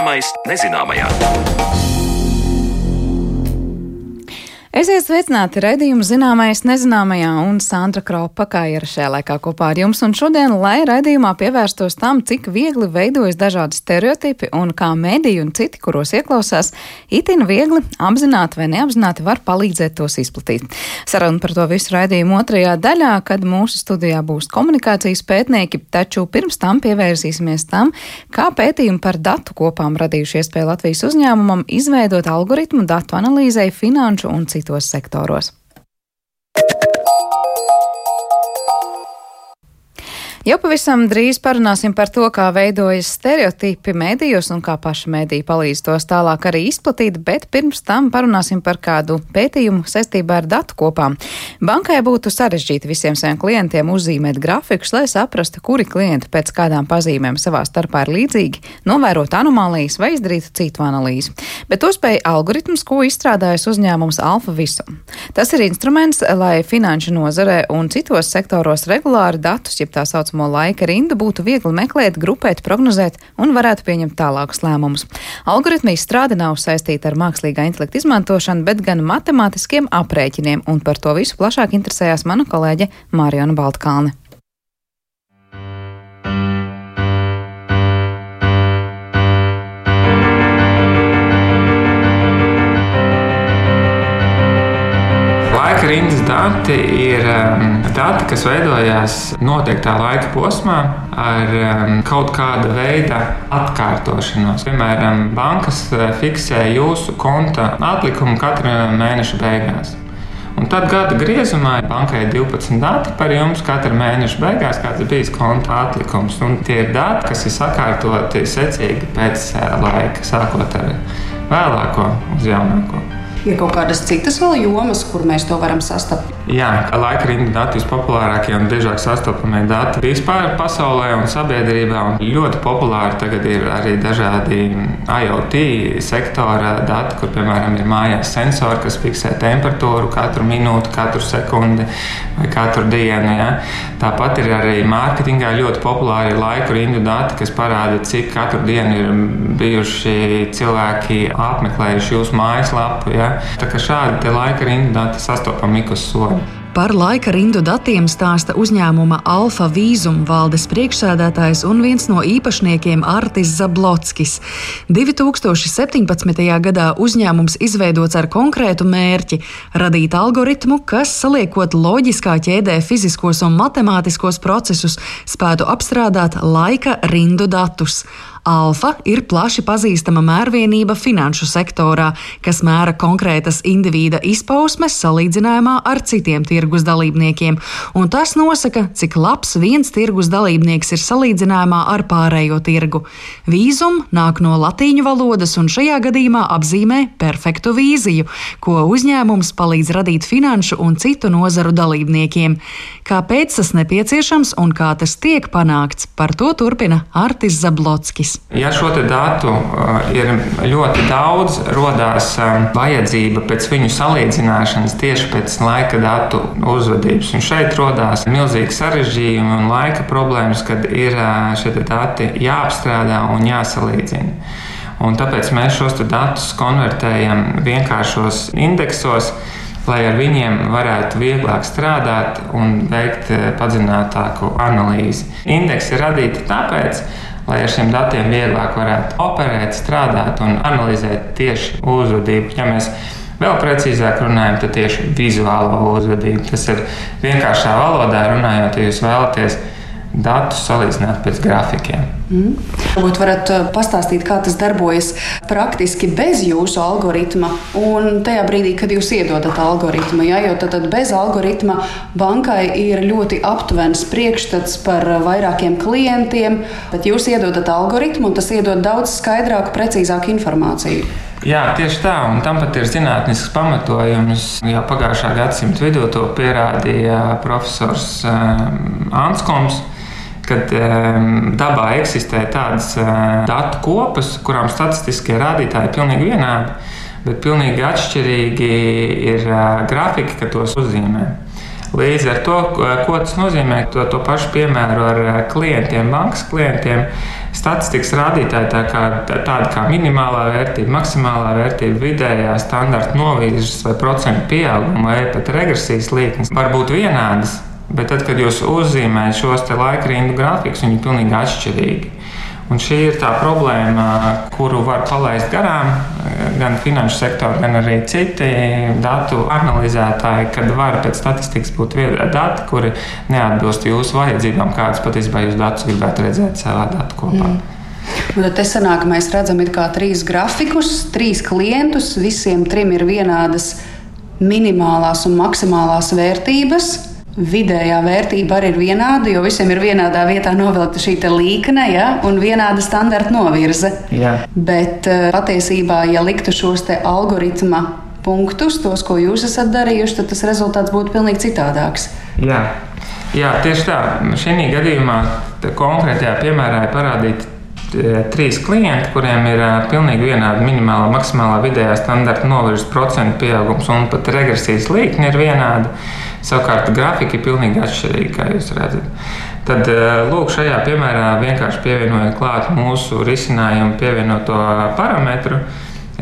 Zināmais nezināmajā. Esiet sveicināti raidījumu zināmais nezināmajā un Sandra Kropa kā ir šajā laikā kopā ar jums. Un šodien, lai raidījumā pievērstos tam, cik viegli veidojas dažādi stereotipi un kā mediji un citi, kuros ieklausās, itin viegli apzināti vai neapzināti var palīdzēt tos izplatīt. Saruna par to visu raidījumu otrajā daļā, kad mūsu studijā būs komunikācijas pētnieki, taču pirms tam pievērsīsimies tam, kā pētījumi par datu kopām radījuši iespēju Latvijas uzņēmumam izveidot algoritmu datu analīzei, finanšu un citu citos sektoros. Jau pavisam drīz parunāsim par to, kā veidojas stereotipi mēdījos un kā paši mēdīji palīdz tos tālāk arī izplatīt, bet pirms tam parunāsim par kādu pētījumu saistībā ar datu kopām. Bankai būtu sarežģīti visiem saviem klientiem uzzīmēt grafikus, lai saprastu, kuri klienti pēc kādām pazīmēm savā starpā ir līdzīgi, novērot anomālijas vai izdarīt citu analīzi. Bet to spēja algoritms, ko izstrādājas uzņēmums Alfa Visum. Tas ir instruments, lai finanšu nozarē un citos sektoros regulāri datus, jeb tā sauc saucamo laika rindu būtu viegli meklēt, grupēt, prognozēt un varētu pieņemt tālākus lēmumus. Algoritmi izstrāde nav saistīta ar mākslīgā intelekta izmantošanu, bet gan matemātiskiem aprēķiniem, un par to visu plašāk interesējās mana kolēģe Mārijona Baltkalne. Rindas dati ir um, dati, kas veidojās noteiktā laika posmā ar um, kaut kāda veida atkārtošanos. Piemēram, bankas uh, fiksē jūsu konta atlikumu katra mēneša beigās. Un tad gada griezumā bankai ir 12 dati par jums katra mēneša beigās, kāds bijis konta atlikums. Un tie ir dati, kas ir sakārtoti secīgi pēc uh, laika, sākot ar vēlāko uz jaunāko. Ir kaut kādas citas vēl jomas, kur mēs to varam sastapt. Jā, laika rinda dati vispopulārākie un biežāk sastopamie dati vispār pasaulē un sabiedrībā. Un ļoti populāri tagad ir arī dažādi IoT sektora dati, kur piemēram ir mājās sensori, kas fiksē temperatūru katru minūti, katru sekundi vai katru dienu. Ja? Tāpat ir arī mārketingā ļoti populāri laika rindu dati, kas parāda, cik katru dienu ir bijuši cilvēki apmeklējuši jūsu mājaslapu. Ja? Tā kā šādi laika rindu dati sastopami ik uz soļa. Par laika rindu datiem stāsta uzņēmuma Alfa Vīzum valdes priekšsēdētājs un viens no īpašniekiem Artis Zablotskis. 2017. gadā uzņēmums izveidots ar konkrētu mērķi - radīt algoritmu, kas, saliekot loģiskā ķēdē fiziskos un matemātiskos procesus, spētu apstrādāt laika rindu datus. Alfa ir plaši pazīstama mērvienība finanšu sektorā, kas mēra konkrētas indivīda izpausmes salīdzinājumā ar citiem tirgus dalībniekiem, un tas nosaka, cik labs viens tirgus dalībnieks ir salīdzinājumā ar pārējo tirgu. Vīzum nāk no latīņu valodas un šajā gadījumā apzīmē perfektu vīziju, ko uzņēmums palīdz radīt finanšu un citu nozaru dalībniekiem. Kāpēc tas nepieciešams un kā tas tiek panākts, par to turpina Artis Zablotskis mērķis? Ja šo datu uh, ir ļoti daudz, radās um, vajadzība pēc viņu salīdzināšanas tieši pēc laika datu uzvedības. Un šeit radās milzīgi sarežģījumi un laika problēmas, kad ir uh, šie dati jāapstrādā un jāsalīdzina. Un tāpēc mēs šos datus konvertējam vienkāršos indeksos, lai ar viņiem varētu vieglāk strādāt un veikt uh, padziļinātāku analīzi. Indeksi ir radīti tāpēc, lai ar šiem datiem vieglāk varētu operēt, strādāt un analizēt tieši uzvedību. Ja mēs vēl precīzāk runājam, tad tieši vizuālo uzvedību. Tas ir vienkāršā valodā runājot, ja jūs vēlaties datus salīdzināt pēc grafikiem. Mm. Varbūt varat uh, pastāstīt, kā tas darbojas praktiski bez jūsu algoritma un tajā brīdī, kad jūs iedodat algoritmu. Ja? Jo tad, tad bez algoritma bankai ir ļoti aptuvens priekšstats par uh, vairākiem klientiem, bet jūs iedodat algoritmu un tas iedod daudz skaidrāku, precīzāku informāciju. Jā, tieši tā, un tam pat ir zinātnisks pamatojums. Jau pagājušā gadsimta vidū to pierādīja profesors um, Anskoms kad um, dabā eksistē tādas uh, datu kopas, kurām statistiskie rādītāji ir pilnīgi vienādi, bet pilnīgi atšķirīgi ir uh, grafiki, ka tos uzzīmē. Līdz ar to, ko tas nozīmē, to, to pašu piemēru ar klientiem, bankas klientiem, statistikas rādītāji, tā kā, tādi kā minimālā vērtība, maksimālā vērtība, vidējā standarta novirzes vai procentu pieauguma vai pat regresijas līknes, var būt vienādas. Bet tad, kad jūs uzzīmējat šos laika rindu grafikus, viņi ir pilnīgi atšķirīgi. Un šī ir tā problēma, kuru var palaist garām gan finanšu sektori, gan arī citi datu analizētāji, kad var pēc statistikas būt dati, kuri neatbilst jūsu vajadzībām, kādas patiesībā jūs datus gribētu redzēt savā datu kopā. Mm. Un tad sanāk, mēs redzam, trīs grafikus, trīs klientus. Visiem trim ir vienādas minimālās un maksimālās vērtības vidējā vērtība arī ir vienāda, jo visiem ir vienādā vietā novilkta šī līkne ja, un vienāda standarta novirze. Jā. Bet eh, patiesībā, ja liktu šos algoritma punktus, tos, ko jūs esat darījuši, tad tas rezultāts būtu pilnīgi citādāks. Jā. Jā, tieši tā. Šī gadījumā konkrētajā piemērā ir parādīta eh, trīs klienti, kuriem ir uh, pilnīgi vienāda minimālā, maksimālā vidējā standarta novirzes procentu pieaugums un pat regresijas līkne ir vienāda. Savukārt grafika ir pilnīgi atšķirīga, kā jūs redzat. Tad, eh, lūk, šajā piemērā vienkārši pievienojot klāt mūsu risinājumu pievienoto parametru,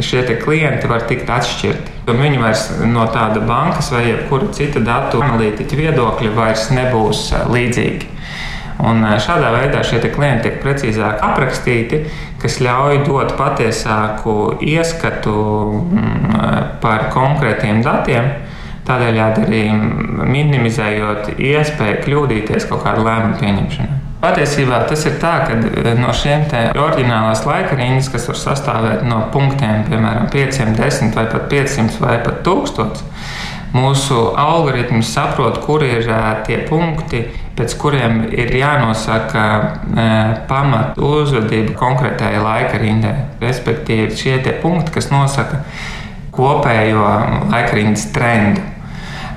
šie klienti var tikt atšķirti. Viņi vairs no tāda bankas vai jebkura cita datu analītiķa viedokļa vairs nebūs eh, līdzīgi. Un eh, šādā veidā šie klienti tiek precīzāk aprakstīti, kas ļauj dot patiesāku ieskatu mm, par konkrētiem datiem Tādējādi arī minimizējot iespēju kļūdīties kaut kādā lēmuma pieņemšanā. Patiesībā tas ir tā, ka eh, no šiem oriģinālās laika rindas, kas var sastāvēt no punktiem, piemēram, 5, 10 vai pat 500 vai pat 1000, mūsu algoritms saprot, kur ir uh, tie punkti, pēc kuriem ir jānosaka uh, pamat uzvedība konkrētajai laika rindai. Respektīvi, šie punkti, kas nosaka kopējo laika rindas trendu.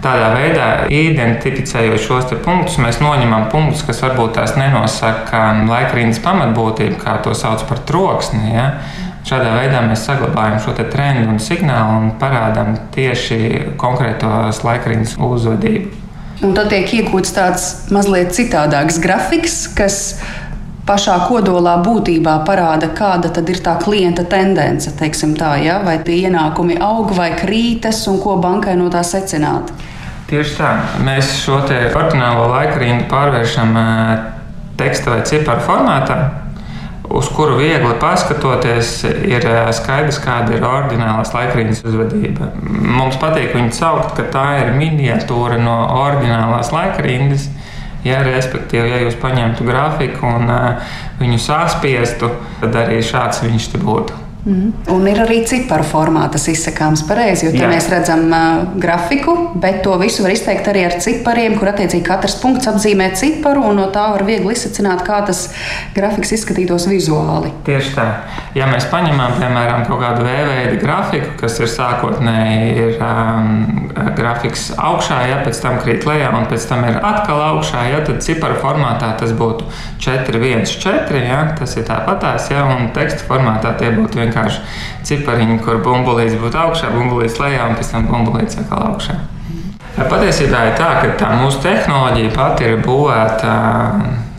Tādā veidā, identificējot šos punktus, mēs noņemam punktus, kas varbūt tās nenosaka laikrīnas pamatbūtību, kā to sauc par troksni. Ja? Šādā veidā mēs saglabājam šo trendu un signālu un parādām tieši konkrētos laikrīnas uzvedību. Un tad tiek iegūts tāds mazliet citādāks grafiks, kas pašā kodolā būtībā parāda, kāda ir tā klienta tendence. Tā, ja? Vai tie ienākumi aug vai krītas, un ko bankai no tā secināt? Tieši tā. Mēs šo ordinālo laika rindu pārvēršam teksta vai ciparu formātā, uz kuru viegli paskatoties, ir skaidrs, kāda ir ordinālās laikrindas uzvedība. Mums patīk viņu saukt, ka tā ir miniatūra no ordinālās laikrindas. Ja, respektīvi, ja jūs paņemtu grafiku un uh, viņu saspiestu, tad arī šāds viņš te būtu. Mm. Un ir arī ciparu formā tas izsakāms pareizi, jo Jā. mēs redzam uh, grafiku, bet to visu var izteikt arī ar cipariem, kur attiecīgi katrs punkts apzīmē ciparu, un no tā var viegli izsacināt, kā tas grafiks izskatītos vizuāli. Tieši tā. Ja mēs paņemam, piemēram, kaut kādu V-veidu grafiku, kas ir sākotnēji ir um, grafiks augšā, ja pēc tam krīt lejā, un pēc tam ir atkal augšā, ja tad ciparu formātā tas būtu 4, 1, 4, ja, tas ir tāpatās, ja, un teksta formātā tie būtu vienkārši vienkārši cipariņi, kur bumbulīts būtu augšā, bumbulīts lejā un pēc tam bumbulīts atkal augšā. Patiesībā ir tā, ka tā mūsu tehnoloģija pati ir būvēta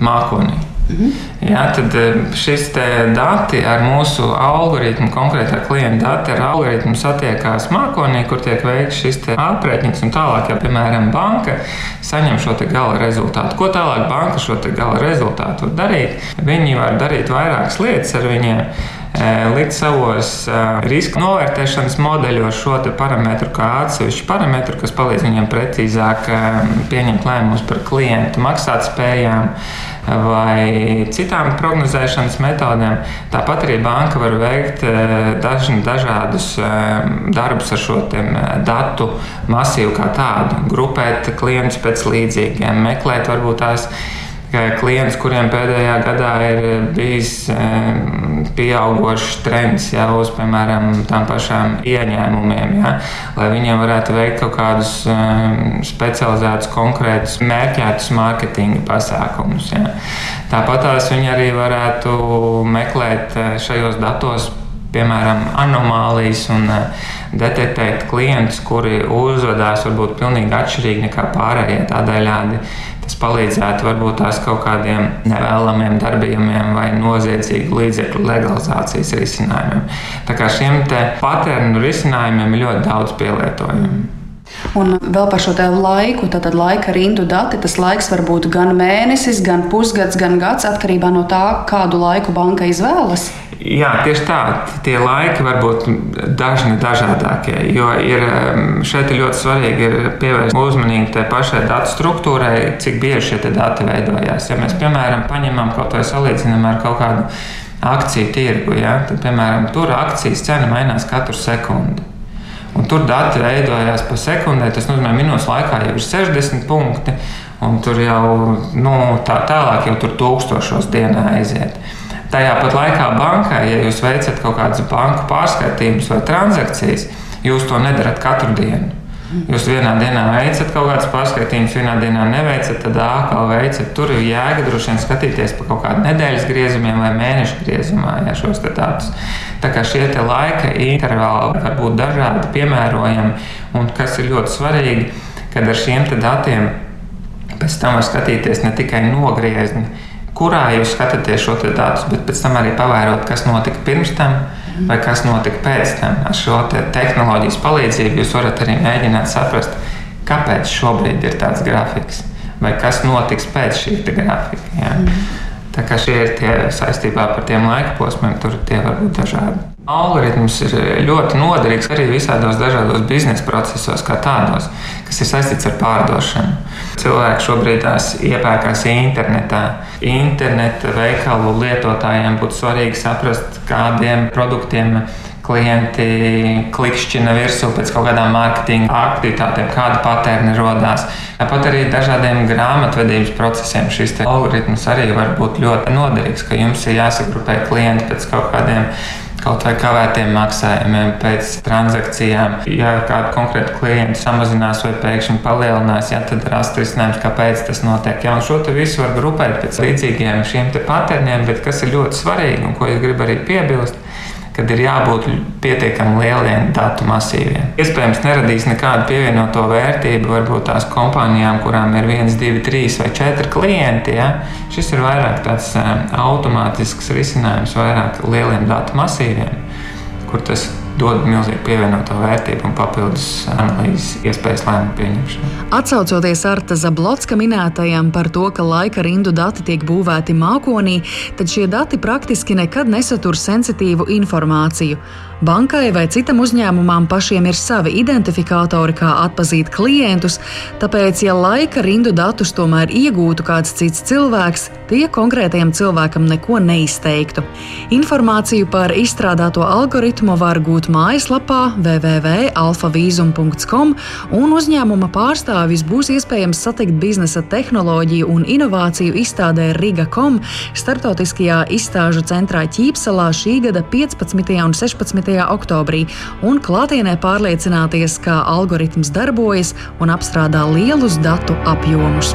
mākonī. Mhm. Jā, tad šis dati ar mūsu algoritmu, konkrētā klienta dati ar algoritmu satiekās mākonī, kur tiek veikts šis aprēķins. Un tālāk, ja piemēram banka saņem šo gala rezultātu, ko tālāk banka šo gala rezultātu var darīt? Viņi var darīt vairākas lietas ar viņiem likt savos riska novērtēšanas modeļos šo parametru kā atsevišķu parametru, kas palīdz viņiem precīzāk pieņemt lēmumus par klientu maksātspējām vai citām prognozēšanas metodēm. Tāpat arī banka var veikt dažni, dažādus darbus ar šo datu masīvu kā tādu, grupēt klientus pēc līdzīgiem, meklēt varbūt tās klientus, kuriem pēdējā gadā ir bijis pieaugušs trends jau uz, piemēram, tām pašām ieņēmumiem, ja, lai viņiem varētu veikt kaut kādus specializētus, konkrētus, mērķētus mārketinga pasākumus. Ja. Tāpat tās viņi arī varētu meklēt šajos datos piemēram, anomālijas un detektēt klientus, kuri uzvedās varbūt pilnīgi atšķirīgi nekā pārējie. Tādējādi tas palīdzētu varbūt tās kaut kādiem nevēlamiem darbībiem vai noziedzīgu līdzekļu legalizācijas risinājumiem. Tā kā šiem paternu risinājumiem ir ļoti daudz pielietojumu. Un vēl par šo laiku, tad laika rindu dati. Tas laiks var būt gan mēnesis, gan pusgads, gan gads, atkarībā no tā, kādu laiku banka izvēlas. Jā, tieši tā. Tie laiki var būt dažni dažādākie. Jo ir, šeit ir ļoti svarīgi ir pievērst uzmanību tai pašai datu struktūrai, cik bieži šie dati veidojās. Ja mēs, piemēram, paņemam kaut vai salīdzinām ar kaut kādu akciju tirgu, ja, tad, piemēram, tur akcijas cena mainās katru sekundi. Un tur dati veidojās pa sekundē. Tas nozīmē, ka minūtes laikā jau ir 60 punkti, un tur jau nu, tā tālāk jau tur tūkstošos dienā aiziet. Tajā pat laikā bankai, ja jūs veicat kaut kādas banku pārskaitījumus vai transakcijas, jūs to nedarat katru dienu. Jūs vienā dienā veicat kaut kādas pārskaitījumus, vienā dienā neveicat, tad ātrāk veicat. Tur ir jēga droši vien skatīties pa kaut kādu nedēļas griezumiem vai mēnešu griezumā, ja šos datus. Tā kā šie laika intervāli var būt dažādi, piemērojami, un kas ir ļoti svarīgi, kad ar šiem datiem pēc tam var skatīties ne tikai nogriezni, kurā jūs skatāties šo datus, bet pēc tam arī pavērot, kas notika pirms tam vai kas notika pēc tam. Ar šo te tehnoloģijas palīdzību jūs varat arī mēģināt saprast, kāpēc šobrīd ir tāds grafiks, vai kas notiks pēc šī grafika. Jā. Mm. Tā kā šie ir tie saistībā par tiem laika posmiem, tur tie var būt dažādi. Algoritms ir ļoti noderīgs arī visādos dažādos biznesa procesos, kā tādos, kas ir saistīts ar pārdošanu. Cilvēki šobrīd tās iepērkās internetā. Interneta veikalu lietotājiem būtu svarīgi saprast, kādiem produktiem klienti klikšķina virsū pēc kaut kādām mārketinga aktivitātēm, kāda patērni radās. Tāpat arī dažādiem grāmatvedības procesiem šis algoritms arī var būt ļoti noderīgs, ka jums ir jāsagrupē klienti pēc kaut kādiem kaut vai kavētiem maksājumiem, pēc transakcijām. Ja kāda konkrēta klienta samazinās vai pēkšņi palielinās, ja, tad rast risinājums, kāpēc tas notiek. Ja, šo visu var grupēt pēc līdzīgiem šiem patērniem, bet kas ir ļoti svarīgi un ko es gribu arī piebilst kad ir jābūt pietiekami lieliem datu masīviem. Iespējams, neradīs nekādu pievienoto vērtību varbūt tās kompānijām, kurām ir viens, divi, trīs vai četri klienti. Ja? Šis ir vairāk tāds um, automātisks risinājums vairāk lieliem datu masīviem, kur tas dod milzīgu pievienoto vērtību un papildus analīzes iespējas lēmumu pieņemšanai. Atcaucoties Arta Zablotska minētajam par to, ka laika rindu dati tiek būvēti mākonī, tad šie dati praktiski nekad nesatur sensitīvu informāciju. Bankai vai citam uzņēmumam pašiem ir savi identifikātori, kā atpazīt klientus, tāpēc, ja laika rindu datus tomēr iegūtu kāds cits cilvēks, tie konkrētajam cilvēkam neko neizteiktu. Informāciju par izstrādāto algoritmu var gūt mājaslapā www.alfavīzum.com, un uzņēmuma pārstāvis būs iespējams satikt biznesa tehnoloģiju un inovāciju izstādē Riga.com starptautiskajā izstāžu centrā Ķīpselā šī gada 15. un 16 oktobrī un klātienē pārliecināties, kā algoritms darbojas un apstrādā lielus datu apjomus.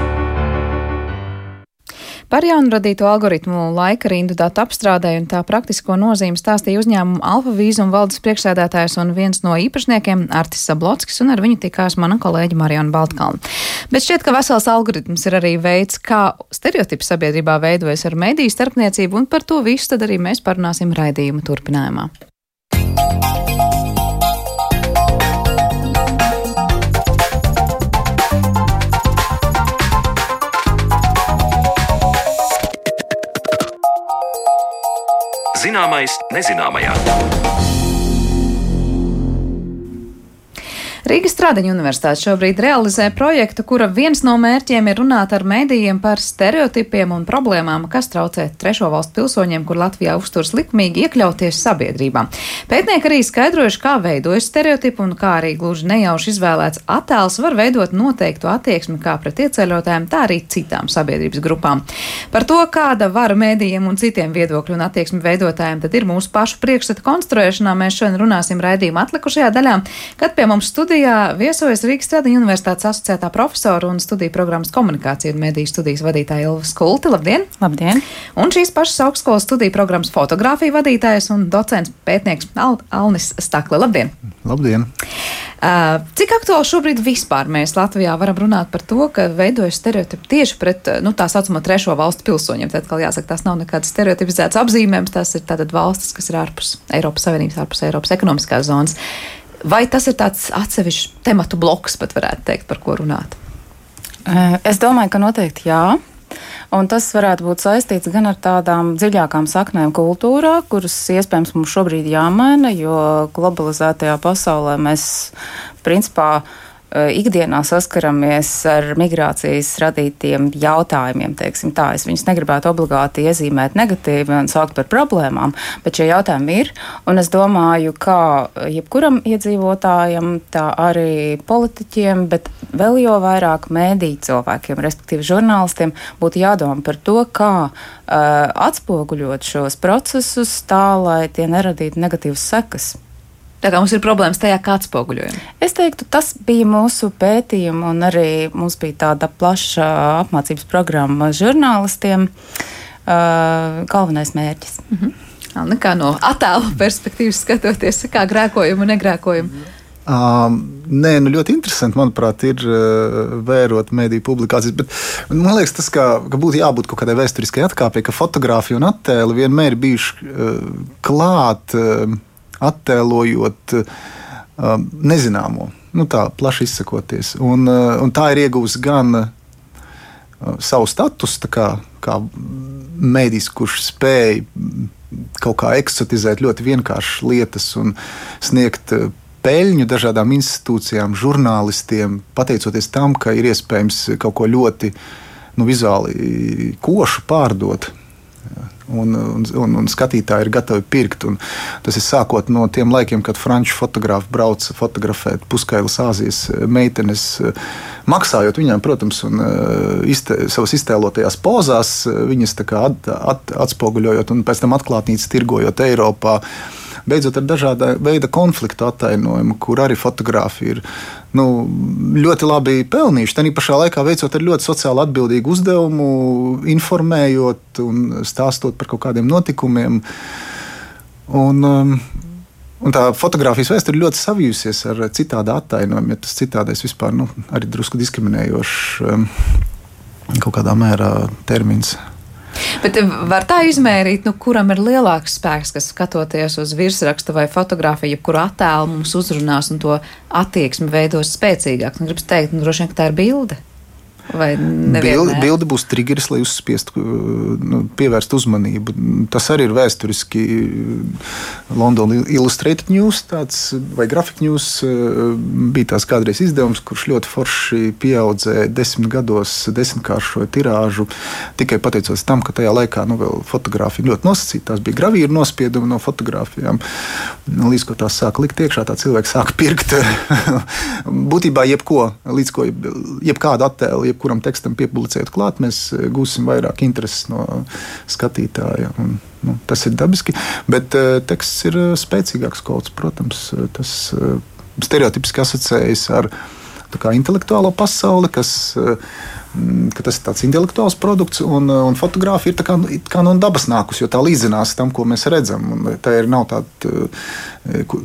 Par jaunradīto algoritmu laika rindu datu apstrādēju un tā praktisko nozīmi stāstīja uzņēmuma Alfa Vīzuma valdes priekšsēdētājs un viens no īpašniekiem Artis Sablotskis, un ar viņu tikās mana kolēģa Marijana Baltkalna. Bet šķiet, ka vesels algoritms ir arī veids, kā stereotipi sabiedrībā veidojas ar mediju starpniecību, un par to visu tad arī mēs parunāsim raidījuma turpinājumā. Zināmais nezināmajā. Rīgas Stradiņa universitāte šobrīd realizē projektu, kura viens no mērķiem ir runāt ar mēdījiem par stereotipiem un problēmām, kas traucē trešo valstu pilsoņiem, kur Latvijā uzturs likumīgi iekļauties sabiedrībā. Pētnieki arī skaidrojuši, kā veidojas stereotipi un kā arī gluži nejauši izvēlēts attēls var veidot noteiktu attieksmi kā pret ieceļotājiem, tā arī citām sabiedrības grupām. Par to, kāda vara mēdījiem un citiem viedokļu un attieksmi veidotājiem tad ir mūsu pašu priekšstata konstruēšanā, mēs šodien runāsim raidījuma atlikušajā daļā, kad pie mums studijā studijā viesojas Rīgas Tradiņu Universitātes asociētā profesora un studiju programmas komunikācija un mediju studijas vadītāja Ilva Skulti. Labdien! Labdien! Un šīs pašas augstskolas studiju programmas fotografija vadītājs un docents pētnieks Al Alnis Stakle. Labdien! Labdien! Uh, cik aktuāli šobrīd vispār mēs Latvijā varam runāt par to, ka veidojas stereotipi tieši pret nu, tā saucamo trešo valstu pilsoņiem? Tad, kā jāsaka, tas nav nekāds stereotipizēts apzīmējums, tas ir tātad valstis, kas ir ārpus Eiropas Savienības, ārpus Eiropas ekonomiskās zonas. Vai tas ir tāds atsevišķs tematu bloks, pat varētu teikt, par ko runāt? Es domāju, ka noteikti jā. Un tas varētu būt saistīts gan ar tādām dziļākām saknēm kultūrā, kuras iespējams mums šobrīd jāmaina, jo globalizētajā pasaulē mēs principā ikdienā saskaramies ar migrācijas radītiem jautājumiem. Tā. Es viņus negribētu obligāti iezīmēt negatīvi un saukt par problēmām, bet šie jautājumi ir. Es domāju, ka jebkuram iedzīvotājam, tā arī politiķiem, bet vēl jau vairāk mēdīju cilvēkiem, respektīvi žurnālistiem, būtu jādomā par to, kā uh, atspoguļot šos procesus tā, lai tie neradītu negatīvas sekas. Tā kā mums ir problēmas tajā, kā atspoguļojam. Es teiktu, tas bija mūsu pētījuma, un arī mums bija tāda plaša apmācības programma žurnālistiem. Uh, galvenais mērķis. Mm -hmm. Nekā no attēlu perspektīvas skatoties, kā grēkojumu un negrēkojumu. Um, nē, nu ļoti interesanti, manuprāt, ir uh, vērot mediju publikācijas. Bet man liekas, tas, ka, ka būtu jābūt kaut kādai vēsturiskai atkāpei, ka fotografija un attēli vienmēr ir bijuši uh, klāt. Uh, attēlojot uh, nezināmo, nu tā plaši izsakoties. Un, uh, un tā ir iegūst gan uh, savu statusu, kā, kā mēdījis, kurš spēj kaut kā eksoticēt ļoti vienkāršas lietas un sniegt uh, peļņu dažādām institūcijām, žurnālistiem, pateicoties tam, ka ir iespējams kaut ko ļoti nu, vizuāli košu pārdot un, un, un, un skatītāji ir gatavi pirkt. Un tas ir sākot no tiem laikiem, kad franču fotografi brauca fotografēt puskailas Āzijas meitenes, maksājot viņām, protams, un izte, savas iztēlotajās pozās, viņas at, at, atspoguļojot un pēc tam atklātnīcas tirgojot Eiropā beidzot ar dažāda veida konfliktu attainojumu, kur arī fotografija ir nu, ļoti labi pelnījuši. Tā pašā laikā veicot ar ļoti sociāli atbildīgu uzdevumu, informējot un stāstot par kaut kādiem notikumiem. Un, um, Un tā fotografijas vēsture ļoti savijusies ar citādu attainojumu, ja tas citādais vispār nu, arī drusku diskriminējošs um, kaut kādā mērā termins. Bet var tā izmērīt, nu, kuram ir lielāks spēks, kas skatoties uz virsrakstu vai fotografiju, jebkuru attēlu mums uzrunās un to attieksmi veidos spēcīgāk. Nu, Gribu teikt, nu, droši vien, ka tā ir bilde. Bilde, bilde būs triggeris, lai uzspiestu, nu, pievērst uzmanību. Tas arī ir vēsturiski. London Illustrated News tāds, vai Graphic News bija tās kādreiz izdevums, kurš ļoti forši pieaudzēja desmit gados, desmitkāršoja tirāžu. Tikai pateicoties tam, ka tajā laikā nu, fotografija ļoti nosacīta. Tās bija gravīra nospiedumi no fotografijām. Līdz ko tās sāka likt iekšā, tā cilvēks sāka pirkt būtībā jebko, līdz ko jebkādu attēlu jebkuram tekstam piepublicēt klāt, mēs eh, gūsim vairāk intereses no skatītāja. Un, nu, tas ir dabiski, bet uh, teksts ir eh, spēcīgāks kaut kāds, protams, tas uh, stereotipiski asociējas ar kā, intelektuālo pasauli, kas uh, ka tas ir tāds intelektuāls produkts, un, un fotografija ir kā, kā no dabas nākusi, jo tā līdzinās tam, ko mēs redzam. Tā ir nav tāda uh,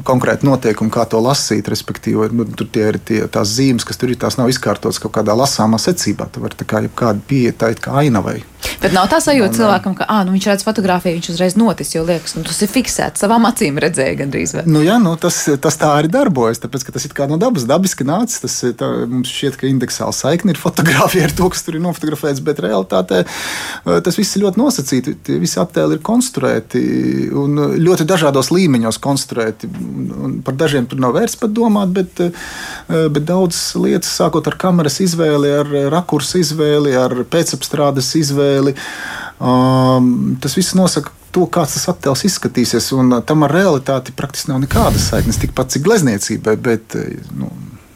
konkrēta noteikuma, kā to lasīt, respektīvi, nu, tur tie ir tie, tās zīmes, kas tur ir, tās nav izkārtotas kaut kādā lasāmā secībā. Tā var tā kā jebkāda pieeja tā kā ainavai. Bet nav tā sajūta cilvēkam, ka ah, nu, viņš redz fotografiju, viņš uzreiz notis, jo liekas, nu, tas ir fiksēts, savām acīm redzēja gandrīz. Vai? Nu, jā, nu, tas, tas tā arī darbojas, tāpēc, ka tas ir kā no dabas, dabiski nācis. Tas tā, mums šķiet, ka indeksāla saikne ir fotografija ar to, kas tur ir nofotografēts, bet realitātē eh, tas viss ir ļoti nosacīti. Tie visi attēli ir konstruēti un ļoti dažādos līmeņos konstruēti. Un par dažiem tur nav vērts pat domāt, bet, eh, bet daudz lietas, sākot ar kameras izvēli, ar rakursu izvēli, ar pēcapstrādes izvēli, um, tas viss nosaka to, kāds tas attēls izskatīsies. Un tam ar realitāti praktiski nav nekādas saiknes, tikpat cik glezniecībai. Bet, nu,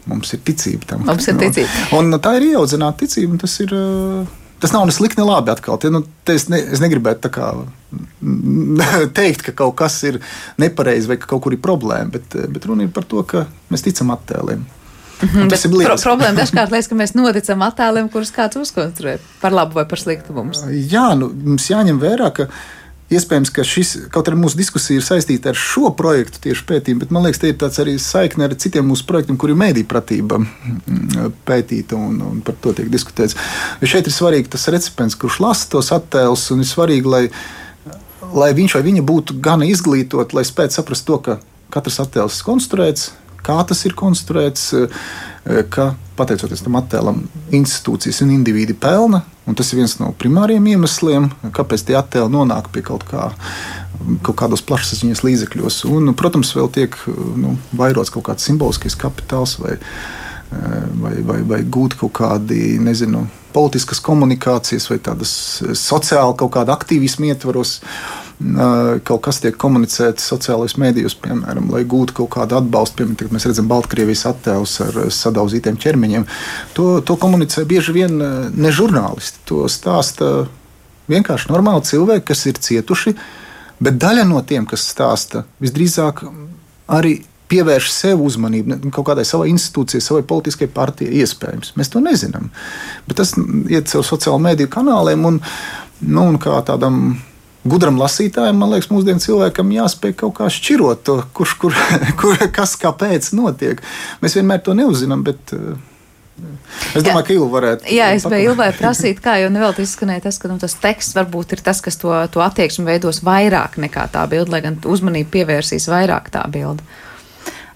Mums ir ticība tam. Mums ir ticība. Un, un tā ir ieaudzināta ticība. Tas, ir, tas nav ne slikti, ne labi. Atkal. Te, nu, es, ne, es negribētu kā, teikt, ka kaut kas ir nepareizi vai ka kaut kur ir problēma, bet, bet runa ir par to, ka mēs ticam attēliem. Mhm, tas ir liels. Pro problēma dažkārt liekas, ka mēs noticam attēliem, kurus kāds uzkonstruē par labu vai par sliktu mums. Jā, nu, mums jāņem vērā, ka Iespējams, ka šis, kaut arī mūsu diskusija ir saistīta ar šo projektu tieši pētījumu, bet man liekas, te ir tāds arī saikne ar citiem mūsu projektiem, kur ir mēdīpratība mm, pētīta un, un par to tiek diskutēts. Jo šeit ir svarīgi tas recepents, kurš lasa tos attēlus, un ir svarīgi, lai, lai viņš vai viņa būtu gan izglītot, lai spētu saprast to, ka katrs attēls ir konstruēts, kā tas ir konstruēts, ka pateicoties tam attēlam, institūcijas un indivīdi pelna. Un tas ir viens no primāriem iemesliem, kāpēc tie attēli nonāk pie kaut, kā, kaut kādos plašsaziņas līdzekļos. Un, protams, vēl tiek nu, vairots kaut kāds simboliskais kapitāls vai, vai, vai, vai gūt kaut kādi, nezinu, politiskas komunikācijas vai tādas sociāli kaut kāda aktīvisma ietvaros. Uh, kaut kas tiek komunicēts sociālajos mēdījos, piemēram, lai gūtu kaut kādu atbalstu. Piemēram, kad mēs redzam Baltkrievijas attēlus ar sadauzītiem ķermeņiem. To, to komunicē bieži vien ne žurnālisti. To stāsta vienkārši normāli cilvēki, kas ir cietuši. Bet daļa no tiem, kas stāsta, visdrīzāk arī pievērš sev uzmanību kaut kādai savai institūcijai, savai politiskajai partijai. Iespējams, mēs to nezinām. Bet tas iet caur sociālo mediju kanāliem un, nu, un kā tādam gudram lasītājam, man liekas, mūsdienu cilvēkam jāspēj kaut kā šķirot to, kurš, kur, kur, kas, kāpēc notiek. Mēs vienmēr to neuzzinām, bet. Eh, es domāju, jā. ka Ilva varētu. Jā, es biju Ilvai prasīt, kā jau nevēl izskanēja tas, ka nu, tas teksts varbūt ir tas, kas to, to attieksmi veidos vairāk nekā tā bilde, lai gan uzmanību pievērsīs vairāk tā bilde.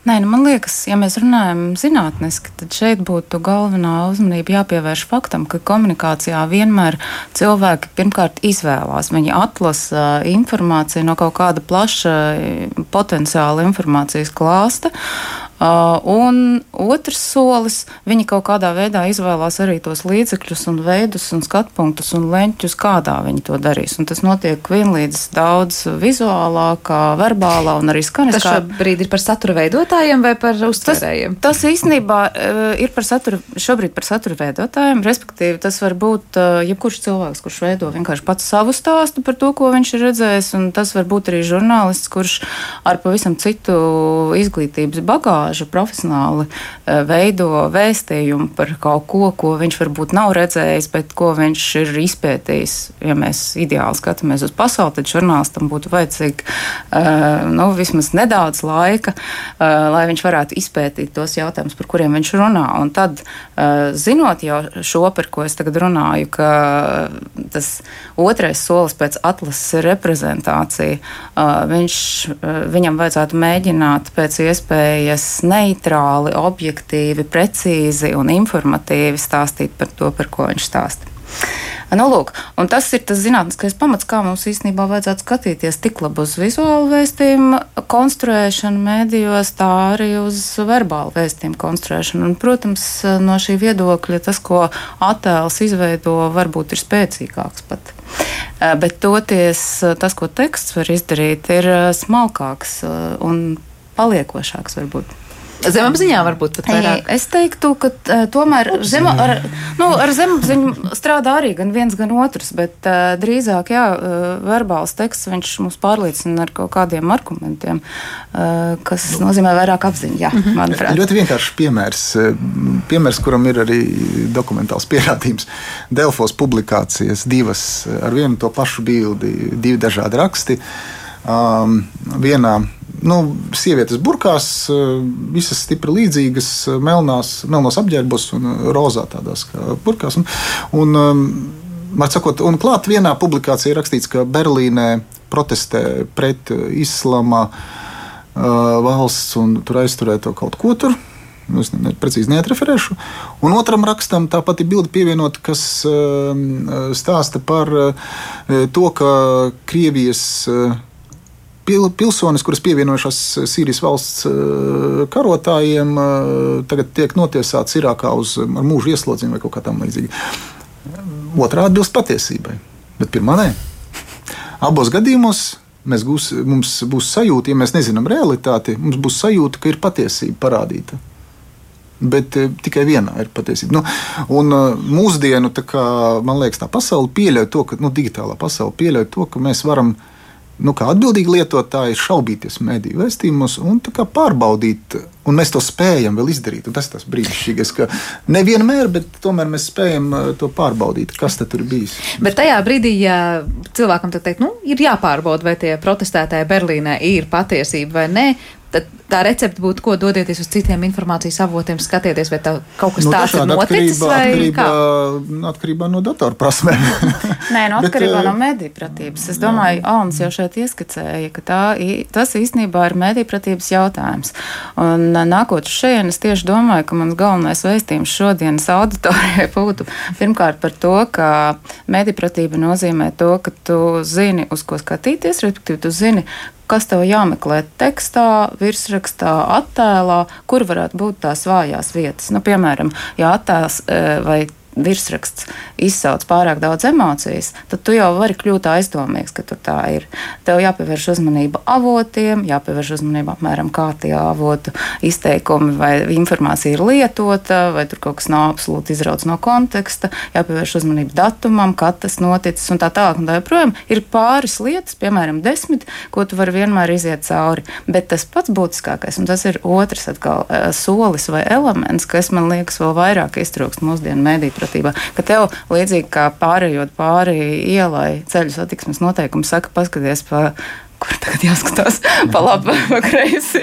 Nē, nu man liekas, ja mēs runājam zinātniski, tad šeit būtu galvenā uzmanība jāpievērš faktam, ka komunikācijā vienmēr cilvēki pirmkārt izvēlās. Viņi atlasa informāciju no kaut kāda plaša potenciāla informācijas klāsta, Uh, un otrs solis, viņi kaut kādā veidā izvēlās arī tos līdzekļus, un veidus, un skatu punktus un leņķus, kādā viņi to darīs. Un tas notiek vienlīdz daudz vizuālākā, verbālā un arī skaniskā. Tas šobrīd ir par satura veidotājiem vai par uztvērējiem? Tas, tas īstenībā uh, ir par satura, šobrīd par satura veidotājiem, respektīvi tas var būt uh, jebkurš cilvēks, kurš veido vienkārši pats savu stāstu par to, ko viņš ir redzējis, un tas var būt arī žurnālists, kurš ar pavisam citu izglītības bagāžu montāžu profesionāli eh, veido vēstījumu par kaut ko, ko viņš varbūt nav redzējis, bet ko viņš ir izpētījis. Ja mēs ideāli skatāmies uz pasauli, tad žurnālistam būtu vajadzīgi eh, nu, vismaz nedaudz laika, eh, lai viņš varētu izpētīt tos jautājumus, par kuriem viņš runā. Un tad, zinot jau šo, par ko es tagad runāju, ka tas otrais solis pēc atlases reprezentācija, viņš, viņam vajadzētu mēģināt pēc iespējas neitrāli, objektīvi, precīzi un informatīvi stāstīt par to, par ko viņš stāsta. Nu, lūk, tas ir tas zinātniskais pamats, kā mums īstenībā vajadzētu skatīties tik labi uz vizuālu vēstījumu konstruēšanu mēdījos, tā arī uz verbālu vēstījumu konstruēšanu. Un, protams, no šī viedokļa tas, ko attēls izveido, varbūt ir spēcīgāks pat. Bet toties tas, ko teksts var izdarīt, ir smalkāks un paliekošāks varbūt. Zemapziņā varbūt pat vairāk. Es teiktu, ka uh, tomēr zema, ar, nu, ar zemapziņu strādā arī gan viens, gan otrs, bet uh, drīzāk, jā, uh, verbāls teksts, viņš mūs pārliecina ar kaut kādiem argumentiem, uh, kas nu. nozīmē vairāk apziņu, jā, -hmm. manuprāt. Ļoti vienkāršs piemērs, piemērs, kuram ir arī dokumentāls pierādījums. Delfos publikācijas divas ar vienu to pašu bildi, divi dažādi raksti. Um, vienā nu, sievietes burkās, eh, visas stipri līdzīgas, eh, melnās, melnos apģērbos un eh, rozā tādās burkās. Un, un, Sakot, un klāt vienā publikācijā rakstīts, ka Berlīnē protestē pret islama uh, valsts un tur aizturēto kaut ko tur. Es ne, precīzi neatreferēšu. Un otram rakstam tā pati bilde pievienot, kas uh, stāsta par uh, to, ka Krievijas uh, pil, pilsonis, kuras pievienojušās Sīrijas valsts eh, karotājiem, eh, tagad tiek notiesāts Irākā uz mūža ieslodzījumu vai kaut kā tamlīdzīga. Otrā atbilst patiesībai, bet pirmā nē. Abos gadījumos mēs gūs, mums būs sajūta, ja mēs nezinām realitāti, mums būs sajūta, ka ir patiesība parādīta. Bet tikai vienā ir patiesība. Nu, un, mūsdienu, kā, man liekas, tā pasaule pieļauj to, ka nu, digitālā pasaule pieļauj to, ka mēs varam nu, kā atbildīgi lietotāji šaubīties mediju vēstījumos un pārbaudīt. Un mēs to spējam vēl izdarīt. Un tas ir tas brīnišķīgais, ka nevienmēr, bet tomēr mēs spējam uh, to pārbaudīt, kas tur bijis. Bet tajā brīdī, ja cilvēkam teikt, nu, ir jāpārbauda, vai tie protestētāji Berlīnē ir patiesība vai nē, Tad tā recepte būtu, ko dodieties uz citiem informācijas avotiem, skatieties, vai tā kaut kas nu, tāds ir noticis atkarībā, vai atkarībā, kā? Atkarībā no datorprasmēm. Nē, no atkarībā Bet, no medīpratības. Es domāju, Alns jau šeit ieskicēja, ka tā, tas īstenībā ir medīpratības jautājums. Un nākot uz šeit, es tieši domāju, ka mans galvenais vēstījums šodienas auditorijai būtu pirmkārt par to, ka medīpratība nozīmē to, ka tu zini, uz ko skatīties, respektīvi tu zini, kas tev jāmeklē tekstā, virsrakstā, attēlā, kur varētu būt tās vājās vietas. Nu, piemēram, ja attēls eh, vai virsraksts izsauc pārāk daudz emocijas, tad tu jau vari kļūt aizdomīgs, ka tur tā ir. Tev jāpievērš uzmanība avotiem, jāpievērš uzmanība apmēram kā tie avotu izteikumi vai informācija ir lietota, vai tur kaut kas nav absolūti izrauts no konteksta, jāpievērš uzmanība datumam, kad tas noticis un tā tālāk. Un tā joprojām ir pāris lietas, piemēram, desmit, ko tu vari vienmēr iziet cauri. Bet tas pats būtiskākais, un tas ir otrs atkal eh, solis vai elements, kas man liekas vēl vairāk iztrūkst mūsdienu mediju izpratībā, ka tev līdzīgi kā pārējot pāri ielai ceļu satiksmes noteikumi saka, paskaties pa kur tagad jāskatās pa labi vai kreisi.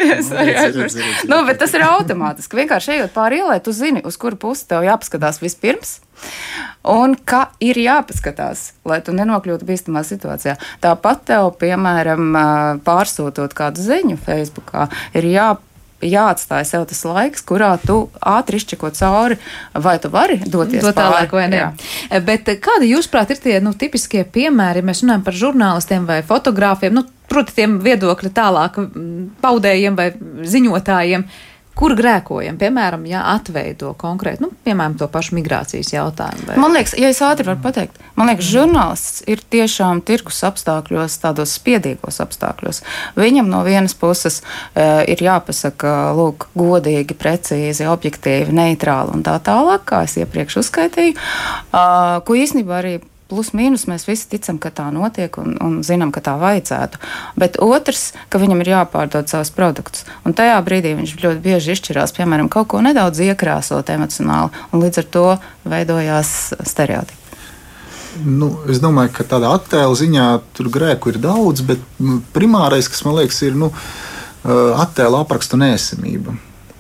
Nu, bet tas ir automātiski. Vienkārši ejot pāri ielai, tu zini, uz kuru pusi tev jāpaskatās vispirms. Un kā ir jāpaskatās, lai tu nenokļūtu bīstamā situācijā. Tāpat tev, piemēram, pārsūtot kādu ziņu Facebook, ir jāpaskatās jāatstāj sev tas laiks, kurā tu ātri izčeko cauri, vai tu vari doties to tālāk vai nē. Jā. Bet kādi, jūsuprāt, ir tie nu, tipiskie piemēri, ja mēs runājam par žurnālistiem vai fotogrāfiem, nu, proti, tiem viedokļi tālāk paudējiem vai ziņotājiem? Kur grēkojam, piemēram, ja atveido konkrēti, nu, piemēram, to pašu migrācijas jautājumu. Vai... Man liekas, ja es ātri varu pateikt, man liekas, žurnālists ir tiešām tirgus apstākļos, tādos spiedīgos apstākļos. Viņam no vienas puses e, ir jāpasaka, lūk, godīgi, precīzi, objektīvi, neitrāli un tā tālāk, kā es iepriekš uzskaitīju, uh, ko īstenībā arī plus mīnus mēs visi ticam, ka tā notiek un, un zinām, ka tā vajadzētu. Bet otrs, ka viņam ir jāpārdod savus produktus. Un tajā brīdī viņš ļoti bieži izšķirās, piemēram, kaut ko nedaudz iekrāsot emocionāli, un līdz ar to veidojās stereotipi. Nu, es domāju, ka tādā attēlu ziņā tur grēku ir daudz, bet nu, primārais, kas man liekas, ir nu, attēla aprakstu nesamība.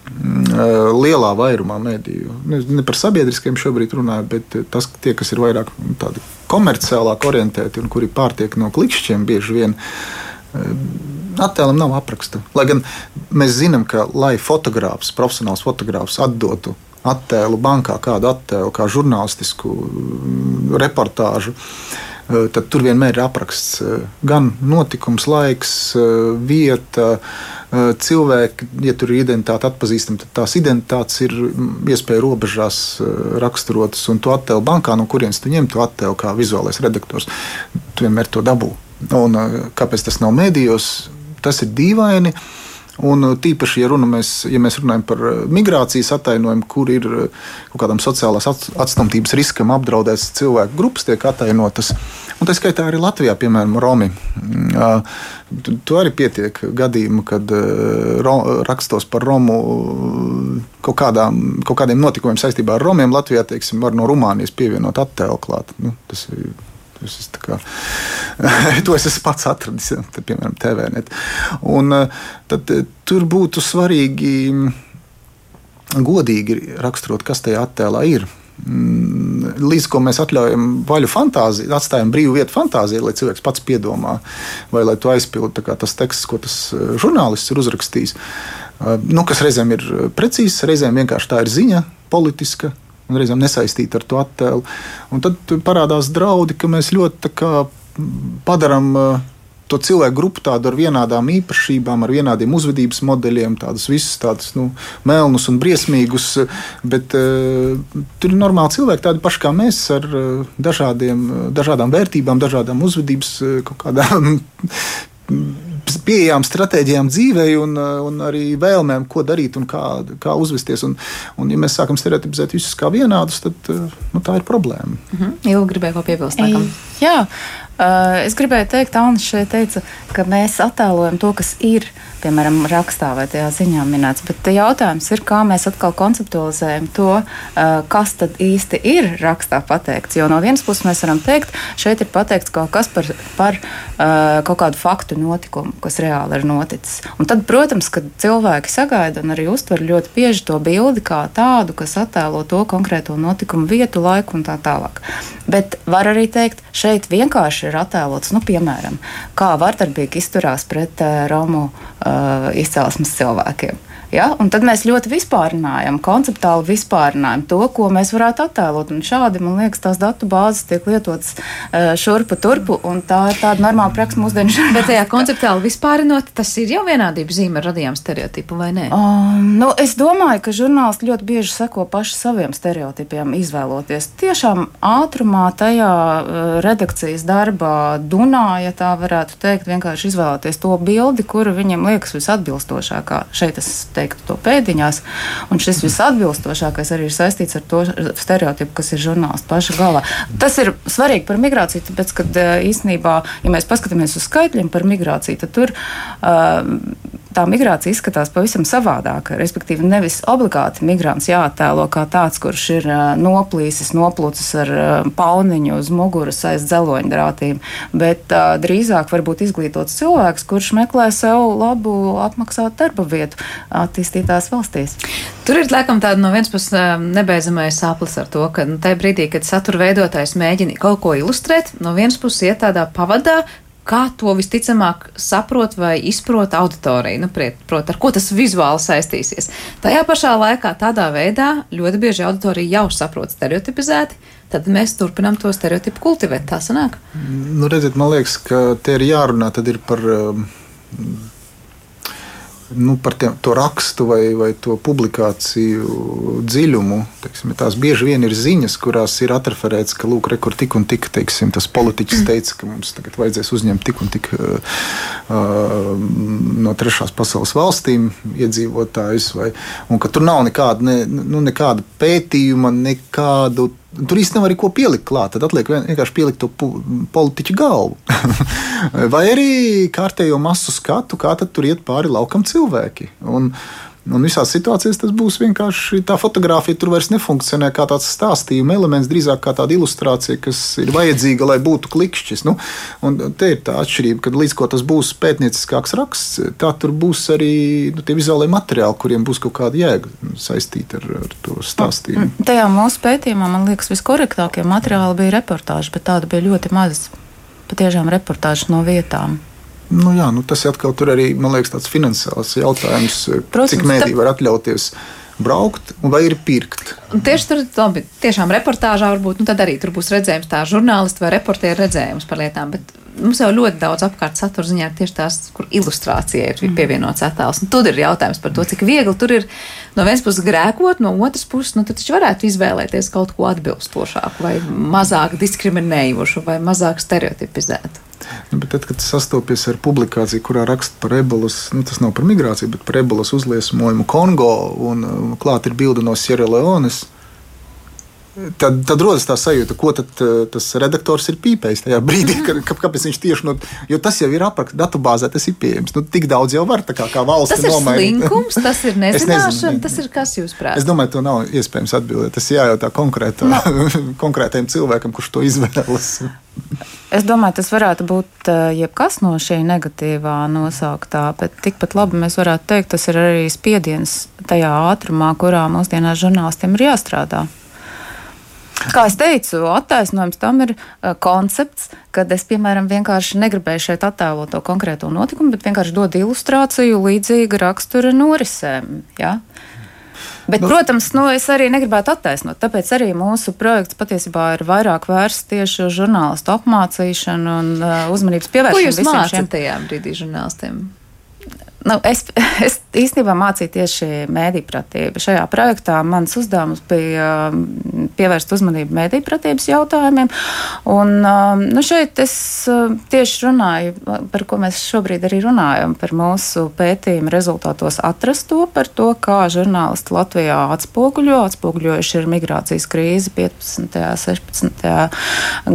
Mm, lielā vairumā mediju. Ne par sabiedriskiem šobrīd runāju, bet tas, tie, kas ir vairāk nu, tādi komerciālāk orientēti un kuri pārtiek no klikšķiem, bieži vien attēlam nav apraksta. Lai gan mēs zinām, ka, lai fotogrāfs, profesionāls fotogrāfs atdotu attēlu bankā, kādu attēlu, kā žurnālistisku reportāžu, tad tur vienmēr ir apraksts gan notikums, laiks, vieta Eh, cilvēki, ja tur ir identitāte atpazīstama, tad tās identitātes ir mm, iespēja robežās eh, raksturotas, un tu attēlu bankā, no kurienes tu ņem to attēlu kā vizuālais redaktors. Tu vienmēr to dabū. Un, eh, kāpēc tas nav mēdījos? Tas ir dīvaini. Un tīpaši, ja, mēs, ja mēs runājam par migrācijas attainojumu, kur ir kaut kādam sociālās atstumtības riskam apdraudēts cilvēku grupas, tiek attainotas. Un tā skaitā arī Latvijā, piemēram, Romi. Mm, Tu arī pietiek gadījumu, kad rakstos par Romu kaut, kādām, kaut kādiem notikumiem saistībā ar Romiem Latvijā, teiksim, var no Rumānijas pievienot attēlu klāt. Nu, tas ir Tas es kā, to es esmu pats atradis, te, piemēram, TVNet. Un, eh, tad, tur būtu svarīgi godīgi raksturot, kas tajā attēlā ir. Mm, līdz ko mēs atļaujam vaļu fantāziju, atstājam brīvu vietu fantāzijai, lai cilvēks pats piedomā, vai lai to aizpildītu tas teksts, ko tas eh, žurnālists ir uzrakstījis. Eh, nu, kas reizēm ir precīzs, reizēm vienkārši tā ir ziņa, politiska. Un reizēm nesaistīta ar to attēlu. Un tad parādās draudi, ka mēs ļoti padarām uh, to cilvēku grupu tādu ar vienādām īpašībām, ar vienādiem uzvedības modeļiem, tādus visus tādus nu, melnus un briesmīgus. Bet uh, tur ir normāli cilvēki, tādi paši kā mēs, ar uh, dažādiem, dažādām vērtībām, dažādām uzvedības uh, kādām. Pieejām stratēģijām dzīvē, un, un arī vēlmēm, ko darīt un kā, kā uzvesties. Un, un, ja mēs sākam stereotipizēt visus kā vienādus, tad nu, tā ir problēma. Mhm. Ilgi gribēju ko piebilst. Jā, Uh, es gribēju teikt, Anna šeit teica, ka mēs attēlojam to, kas ir piemēram, rakstā vai tajā ziņā minēts. Bet jautājums ir, kā mēs atkal konceptualizējam to, kas tad īsti ir rakstā pateikts. Jo no vienas puses mēs varam teikt, šeit ir pateikts kaut kas par, par kaut kādu faktu notikumu, kas reāli ir noticis. Un tad, protams, kad cilvēki sagaida un arī uztver ļoti bieži to bildi kā tādu, kas attēlo to konkrēto notikumu vietu, laiku un tā tālāk. Bet var arī teikt, šeit vienkārši ir attēlots, nu, piemēram, kā vardarbīgi izturās pret uh, Romu izcelsmes cilvēkiem. Ja? Un tad mēs ļoti vispārinājam, konceptuāli vispārinājam to, ko mēs varētu attēlot. Un šādi, man liekas, tās datu bāzes tiek lietotas uh, šurpu turpu, un tā ir tāda normāla praksa mūsdienu žurnālistā. Bet tajā konceptuāli vispārinot, tas ir jau vienādības zīme ar radījām stereotipu, vai ne? Um, nu, es domāju, ka žurnālisti ļoti bieži seko paši saviem stereotipiem, izvēloties tiešām ātrumā, tajā uh, redakcijas darbā, dunā, ja tā varētu teikt, vienkārši izvēlēties to bildi, kura viņam liekas visatbilstošākā. Šeit es teiktu to pēdiņās. Un šis visatbilstošākais arī ir saistīts ar to stereotipu, kas ir žurnālisti paša galvā. Tas ir svarīgi par migrāciju, tāpēc, ka īstenībā, ja mēs paskatāmies uz skaitļiem par migrāciju, tad tur uh, tā migrācija izskatās pavisam savādāk. Respektīvi, nevis obligāti migrants jāattēlo kā tāds, kurš ir noplīsis, noplūcis ar pauniņu uz muguras aiz dzeloņdrātīm, bet uh, drīzāk varbūt izglītots cilvēks, kurš meklē sev labu apmaksātu darba vietu attīstītās valstīs. Tur ir laikam tāda no vienas puses nebeidzamais saplis ar to, ka nu, tajā brīdī, kad satura veidotājs mēģina kaut ko ilustrēt, no vienas puses iet tādā pavadā, kā to visticamāk saprot vai izprot auditorija, nu, prot, ar ko tas vizuāli saistīsies. Tajā pašā laikā tādā veidā ļoti bieži auditorija jau saprot stereotipizēti, tad mēs turpinām to stereotipu kultivēt. Tā sanāk? Nu, redziet, man liekas, ka te ir jārunā par. Nu, par tiem, to rakstu vai, vai to publikāciju dziļumu. Teiksim, tās bieži vien ir ziņas, kurās ir atreferēts, ka lūk, rekur tik un tik, teiksim, tas politiķis mm. teica, ka mums tagad vajadzēs uzņemt tik un tik uh, no trešās pasaules valstīm iedzīvotājus, vai, un ka tur nav nekāda, ne, nu, nekāda pētījuma, nekādu Tur īstenībā nevar neko pielikt klāt. Tad atliek vienkārši pielikt to politiķu galvu. Vai arī kārtējo masu skatu, kā tur iet pāri laukam cilvēki. Un, Un visās situācijās tas būs vienkārši tā fotografija. Tur vairs nefunkcionē kā tāds stāstījuma elements, drīzāk kā tāda ilustrācija, kas ir vajadzīga, lai būtu klikšķis. Nu, te ir tā atšķirība, ka līdz ko tas būs pētnieciskāks raksts, tā tur būs arī nu, tie vizuālie materiāli, kuriem būs kaut kāda jēga saistīta ar, ar to stāstījumu. Mm, tajā mūsu pētījumā man liekas, viskorektākie materiāli bija reportāži, bet tādu bija ļoti maz. Patiešām reportāži no vietām. Nu, jā, nu, tas atkal tur arī, man liekas, tāds finansiāls jautājums, Protams, cik mēdī var atļauties braukt, vai ir pirkt. Un tieši tur, labi, tiešām reportāžā varbūt, nu tad arī tur būs redzējums tā žurnālisti vai reportieri redzējums par lietām, bet mums jau ļoti daudz apkārt satura ziņā ir tieši tās, kur ilustrācija ir mm. pievienots attēls. Un tur ir jautājums par to, cik viegli tur ir no vienas puses grēkot, no otras puses, nu tad taču varētu izvēlēties kaut ko atbilstošāku vai mazāk diskriminējošu vai mazāk stereotipizētu. Nu, bet tad, kad sastopies ar publikāciju, kurā raksta par ebolas, nu, tas nav par migrāciju, bet par ebolas uzliesmojumu Kongo, un klāt ir bilde no Sierra Leones, Tad, tad rodas tā sajūta, ko tad, uh, tas redaktors ir pīpējis tajā brīdī, kad, kāpēc viņš tieši no. Jo tas jau ir aprakstā, datubāzē tas ir pieejams. Nu, tik daudz jau var, kā, kā valsts tas ir nomainīt. slinkums, tas ir nezināšana, ne, tas ir kas jūs prāt. Es domāju, to nav iespējams atbildēt. Tas jājautā konkrētā, no. konkrētajam cilvēkam, kurš to izvēlas. Es domāju, tas varētu būt uh, jebkas no šī negatīvā nosauktā, bet tikpat labi mēs varētu teikt, tas ir arī spiediens tajā ātrumā, kurā mūsdienās žurnālistiem ir jāstrādā. Kā jau teicu, attaisnojums tam ir uh, koncepts, kad es, piemēram, vienkārši negribēju šeit attēlot to konkrēto notikumu, bet vienkārši dodu ilustrāciju līdzīga rakstura norisēm. Ja? Bet, nu, protams, nu, es arī negribētu attaisnot. Tāpēc arī mūsu projekts patiesībā ir vairāk vērsts tieši uz žurnālistu apmācīšanu un uh, uzmanības pievēršanu. Ko jūs mācāt šiem... tajā brīdī žurnālistiem? Nu, es, es īstenībā mācīju tieši mēdīpratību. Šajā projektā mans uzdevums bija um, pievērst uzmanību mēdīpratības jautājumiem. Un, um, nu, šeit es uh, tieši runāju par ko mēs šobrīd arī runājam, par mūsu pētījumu rezultātos atrast to par to, kā žurnālisti Latvijā atspoguļo, atspoguļojuši ir migrācijas krīzi 15. un 16.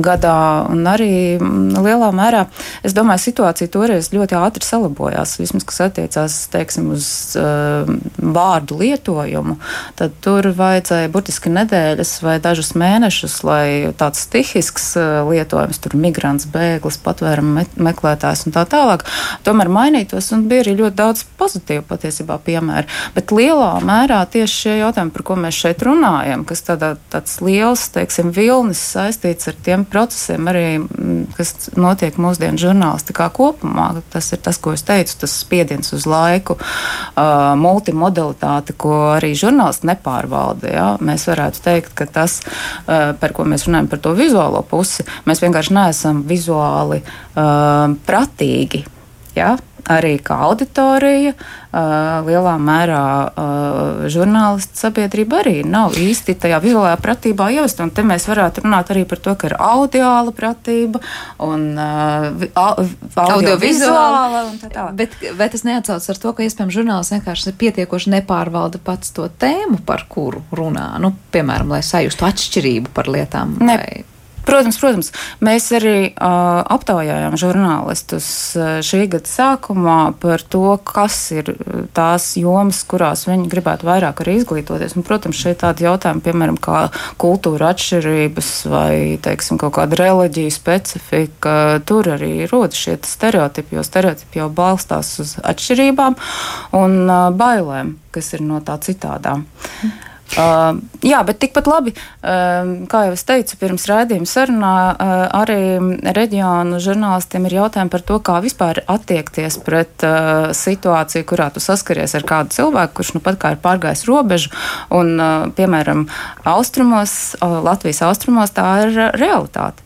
gadā. Un arī mm, lielā mērā, es domāju, situācija toreiz ļoti ātri salabojās. Vismaz, attiecās teiksim, uz uh, vārdu lietojumu, tad tur vajadzēja burtiski nedēļas vai dažus mēnešus, lai tāds stihisks uh, lietojums, tur migrants, bēglis, patvēruma me meklētājs un tā tālāk, tomēr mainītos. Un bija arī ļoti daudz pozitīvu patiesībā piemēru. Bet lielā mērā tieši šie jautājumi, par ko mēs šeit runājam, kas tādā, tāds liels, teiksim, vilnis saistīts ar tiem procesiem arī, kas notiek mūsdienu žurnālistikā kopumā. Tas ir tas, ko es teicu, tas spiediens spiediens uz laiku, uh, multimodalitāte, ko arī žurnālisti nepārvalda. Ja? Mēs varētu teikt, ka tas, uh, par ko mēs runājam, par to vizuālo pusi, mēs vienkārši neesam vizuāli uh, pratīgi. Ja? Arī kā auditorija, lielā mērā žurnālistu sabiedrība arī nav īsti tajā vizuālajā pratībā ievest. Un te mēs varētu runāt arī par to, ka ir audiāla pratība un audiovizuāla. Audio Bet vai tas neatsaucas ar to, ka iespējams žurnālists vienkārši pietiekoši nepārvalda pats to tēmu, par kuru runā? Nu, piemēram, lai sajustu atšķirību par lietām. Ne. Vai... Protams, protams, mēs arī uh, aptaujājām žurnālistus šī gada sākumā par to, kas ir tās jomas, kurās viņi gribētu vairāk arī izglītoties. Un, protams, šeit tādi jautājumi, piemēram, kā kultūra atšķirības vai, teiksim, kaut kāda reliģija specifika, tur arī rodas šie stereotipi, jo stereotipi jau balstās uz atšķirībām un uh, bailēm, kas ir no tā citādām. Mm. Uh, jā, bet tikpat labi, uh, kā jau es teicu, pirms raidījuma sarunā, uh, arī reģionu žurnālistiem ir jautājumi par to, kā vispār attiekties pret uh, situāciju, kurā tu saskaries ar kādu cilvēku, kurš nu pat kā ir pārgājis robežu. Un, uh, piemēram, austrumos, uh, Latvijas austrumos tā ir realitāte.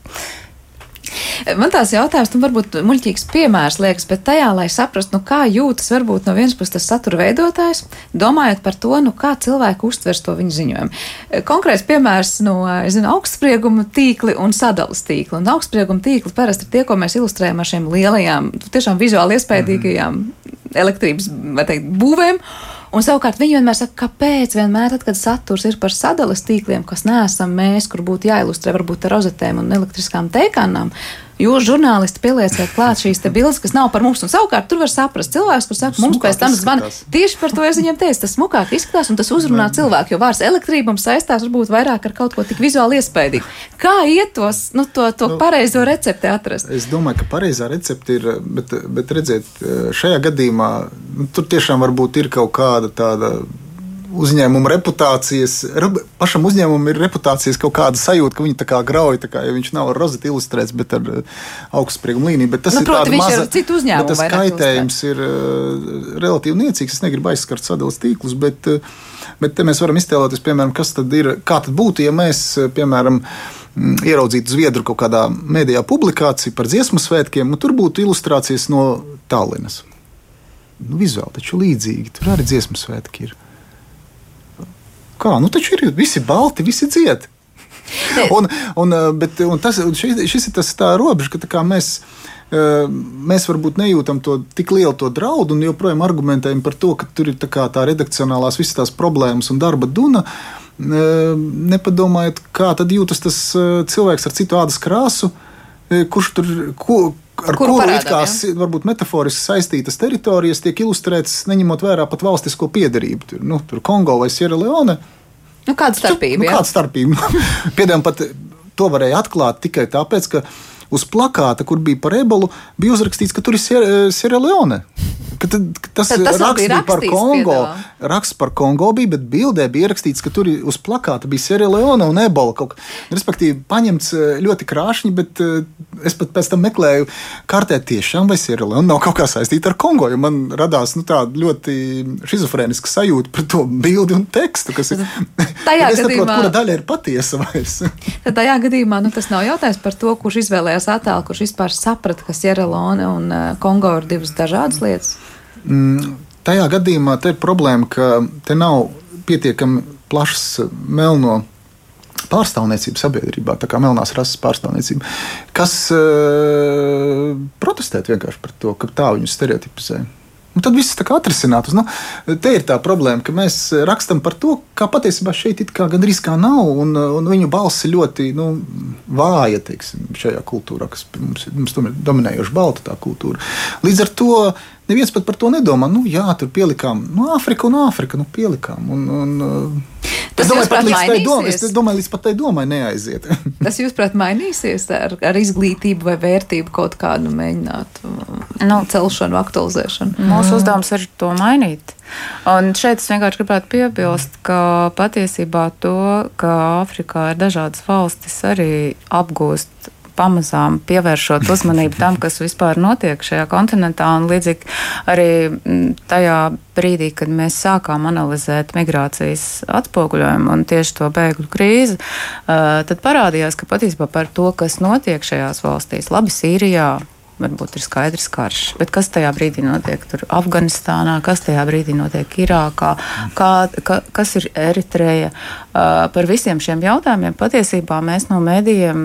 Man tās jautājums, nu, varbūt muļķīgs piemērs liekas, bet tajā, lai saprastu, nu, kā jūtas varbūt no vienas puses tas satura veidotājs, domājot par to, nu, kā cilvēku uztvers to viņa ziņojumu. Konkrēts piemērs no, es zinu, augstsprieguma tīkli un sadalas tīkli. Un augstsprieguma tīkli parasti ir tie, ko mēs ilustrējam ar šiem lielajām, tiešām vizuāli iespējīgajām mm elektrības, vai teikt, būvēm. Un savukārt viņi vienmēr saka, kāpēc vienmēr, tad, kad saturs ir par sadales tīkliem, kas neesam mēs, kur būtu jāilustrē varbūt ar rozetēm un elektriskām teikānām, Jūs, žurnālisti, pielieciet klāt šīs bildes, kas nav par mums. Un savukārt tur var saprast cilvēks, kurš saka, mums pēc tam zvana. Tieši par to es viņiem teicu, tas smukāk izskatās un tas uzrunā cilvēku, jo vārds elektrība mums saistās varbūt vairāk ar kaut ko tik vizuāli iespējīgu. Kā iet tos, nu, to, to nu, pareizo recepti atrast? Es domāju, ka pareizā recepte ir, bet, bet redziet, šajā gadījumā nu, tur tiešām varbūt ir kaut kāda tāda uzņēmuma reputācijas, pašam uzņēmumam ir reputācijas kaut kāda sajūta, ka viņi tā kā grauj, tā kā, ja viņš nav ar rozeti ilustrēts, bet ar uh, augstsprieguma līniju. Bet tas nu, ir proti, maza, ir citu uzņēmumu. Tas kaitējums ir uh, relatīvi niecīgs. Es negribu aizskart sadalas tīklus, bet, uh, bet te mēs varam iztēloties, piemēram, kas tad ir, kā tad būtu, ja mēs, piemēram, mm, ieraudzītu Zviedru kaut kādā mēdījā publikāciju par dziesmu svētkiem, un tur būtu ilustrācijas no Tallinas. Nu, vizuāli taču līdzīgi. Tur arī dziesmu svētki ir. Kā? Nu, taču ir visi balti, visi dziedi. un, un, eh, bet, un tas, šis, šis ir tas robežs, ka mēs. Eh, mēs varbūt nejūtam to tik lielu to draudu un joprojām argumentējam par to, ka tur ir tā, tā redakcionālās visas tās problēmas un darba duna. Eh, nepadomājot, kā tad jūtas tas cilvēks ar citu ādas krāsu, kurš tur, ko, ar kuru, kuru it kā ja? varbūt metaforiski saistītas teritorijas tiek ilustrētas, neņemot vērā pat valstisko piedarību. Tur, nu, tur Kongo vai Sierra Leone. Nu, kāda starpība? Nu, kāda starpība? Piedēļ pat to varēja atklāt tikai tāpēc, ka uz plakāta, kur bija par ebolu, bija uzrakstīts, ka tur ir Sierra Leone. Ka tad, ka tas tad tas raksts bija par Kongo. Piedāvā. Raksts par Kongo bija, bet bildē bija ierakstīts, ka tur uz plakāta bija Sierra Leone un ebola. Kaut, respektīvi, paņemts eh, ļoti krāšņi, bet eh, es pat pēc tam meklēju kartē tiešām, vai Sierra Leone nav kaut kā saistīta ar Kongo. Man radās nu, tāda ļoti schizofrēniska sajūta par to bildi un tekstu, kas ir. Tajā gadījumā, saprotu, kura daļa ir patiesa vairs. tajā gadījumā nu, tas nav jautājums par to, kurš izvēlējās attēlu, kurš vispār saprata, ka Sierra Leone un uh, Kongo ir divas dažādas lietas. Mm, tajā gadījumā te ir problēma, ka te nav pietiekami plašs melno pārstāvniecība sabiedrībā, tā kā melnās rases pārstāvniecība, kas uh, protestētu vienkārši par to, ka tā viņu stereotipizē. Un tad viss kā atrisināts. Nu, te ir tā problēma, ka mēs rakstām par to, kā patiesībā šeit it kā gandrīz kā nav, un, un viņu balss ir ļoti nu, vāja teiksim, šajā kultūrā, kas mums, mums tomēr dominējoša balta kultūra. Līdz ar to neviens pat par to nedomā. Nu, jā, tur pielikām nu, Āfriku un Āfriku. Nu, pielikām, un, un, Tas es domāju, pat līdz tai domai, es domāju, līdz pat tai domai neaiziet. Tas, jūsuprāt, mainīsies ar, ar izglītību vai vērtību kaut kādu mēģināt Nu. celšanu, aktualizēšanu? Mūsu uzdevums ir to mainīt. Un šeit es vienkārši gribētu piebilst, ka patiesībā to, ka Āfrikā ir dažādas valstis, arī apgūst pamazām pievēršot uzmanību tam, kas vispār notiek šajā kontinentā. Un līdzīgi arī mm, tajā brīdī, kad mēs sākām analizēt migrācijas atspoguļojumu un tieši to bēgļu krīzi, uh, tad parādījās, ka patiesībā par to, kas notiek šajās valstīs, labi Sīrijā, varbūt ir skaidrs karš. Bet kas tajā brīdī notiek tur Afganistānā, kas tajā brīdī notiek Irākā, kā, ka, kas ir Eritreja? Uh, par visiem šiem jautājumiem patiesībā mēs no mēdījiem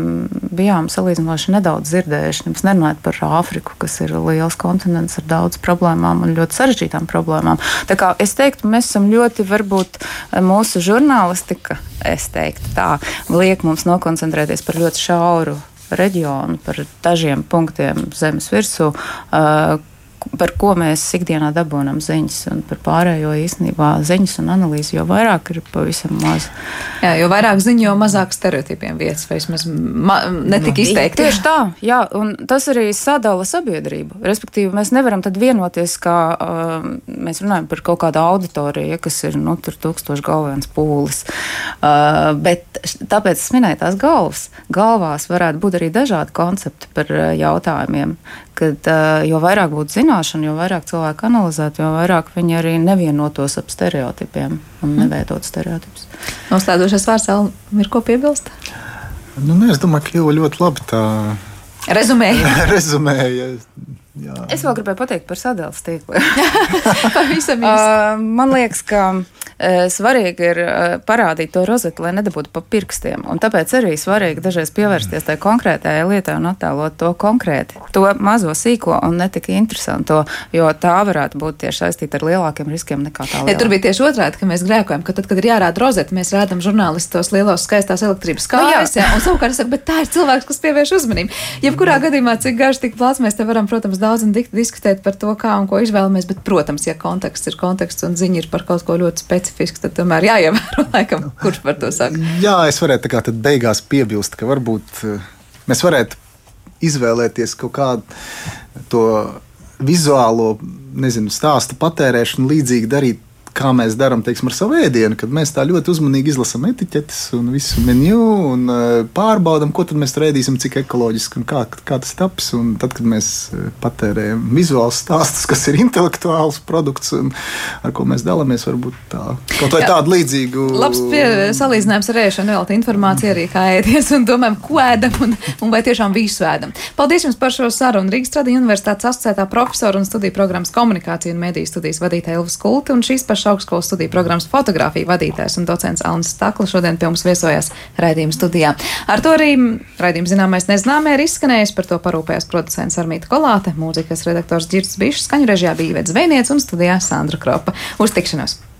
bijām salīdzinoši nedaudz dzirdējuši. Nemaz nerunājot par Āfriku, kas ir liels kontinents ar daudz problēmām un ļoti sarežģītām problēmām. Tā kā es teiktu, mēs esam ļoti, varbūt mūsu žurnālistika, es teiktu tā, liek mums nokoncentrēties par ļoti šauru reģionu, par dažiem punktiem zemes virsū, par ko mēs ikdienā dabūjam ziņas, un par pārējo īstenībā ziņas un analīzi jau vairāk ir pavisam maz. Jā, jo vairāk ziņu, jo mazāk stereotipiem vietas, vai vismaz ma- netika izteikti. Tieši tā, jā, un tas arī sadala sabiedrību. Respektīvi, mēs nevaram tad vienoties, kā uh, mēs runājam par kaut kādu auditoriju, ja, kas ir nu, tur tūkstoši galvenais pūlis. Uh, bet tāpēc es minēju tās galvas. Galvās varētu būt arī dažādi koncepti par uh, jautājumiem. Kad, jo vairāk būtu zināšanu, jo vairāk cilvēku analizētu, jo vairāk viņi arī nevienotos ap stereotipiem un neveidot stereotipus. Noslēdzošais vārds, Elma, ir ko piebilst? nu, nē, es domāju, ka jau ļoti labi tā Rezumēju. rezumēja. Jā. Es vēl gribēju pateikt par sadalījuma tīklu. Uh, man liekas, ka uh, svarīgi ir uh, parādīt to rozeti, lai nedabūtu pa pirkstiem. Un tāpēc arī svarīgi dažreiz pievērsties tai konkrētajai lietai un attēlot to konkrēti, to mazo sīko un ne tik interesanto, jo tā varētu būt tieši saistīta ar lielākiem riskiem nekā tā. Ja, tur bija tieši otrādi, ka mēs grēkojam, ka tad, kad ir jārāda rozete, mēs rādām žurnālistos lielos skaistās elektrības kājas. jā, un savukārt es saku, bet tā ir cilvēks, kas pievērš uzmanību. Jebkurā gadījumā, cik garš, tik plats, mēs te varam, protams, daudz un diskutēt par to, kā un ko izvēlamies, bet, protams, ja konteksts ir konteksts un ziņa ir par kaut ko ļoti specifisku, tad tomēr jāievēro, laikam, kurš par to saka. Jā, es varētu tā kā tad beigās piebilst, ka varbūt eh, mēs varētu izvēlēties kaut kādu to vizuālo nezinu, stāstu patērēšanu, līdzīgi darīt. Kā mēs darām teiksim, ar savu ēdienu, kad mēs tā ļoti uzmanīgi izlasām etiķetes un visu menu un uh, pārbaudām, ko tad mēs tur ēdīsim, cik ekoloģiski un kā, kā tas taps. Un tad, kad mēs eh, patērējam vizuālus stāstus, kas ir intelektuāls produkts un ar ko mēs dalāmies, varbūt tā, kaut vai tādu līdzīgu. Labs pie, salīdzinājums ar ēšanu, vēl tā informācija arī, kā ēdies un domājam, ko ēdam un, un vai tiešām visu ēdam. Paldies jums par šo sarunu. Rīgas Tradiņu universitātes asociētā profesora un studiju programmas komunikācija un mediju studijas vadītāja Ilva Skulti un šīs pašas augstskolas studiju programmas fotografija vadītājs un docents Alnis Stakla šodien pie mums viesojās raidījuma studijā. Ar to arī raidījuma zināmais nezināmē ir izskanējis, par to parūpējās producents Armīta Kolāte, mūzikas redaktors Girts Bišs, skaņu režijā bija Ivets Zvejniec un studijā Sandra Kropa. Uz tikšanos!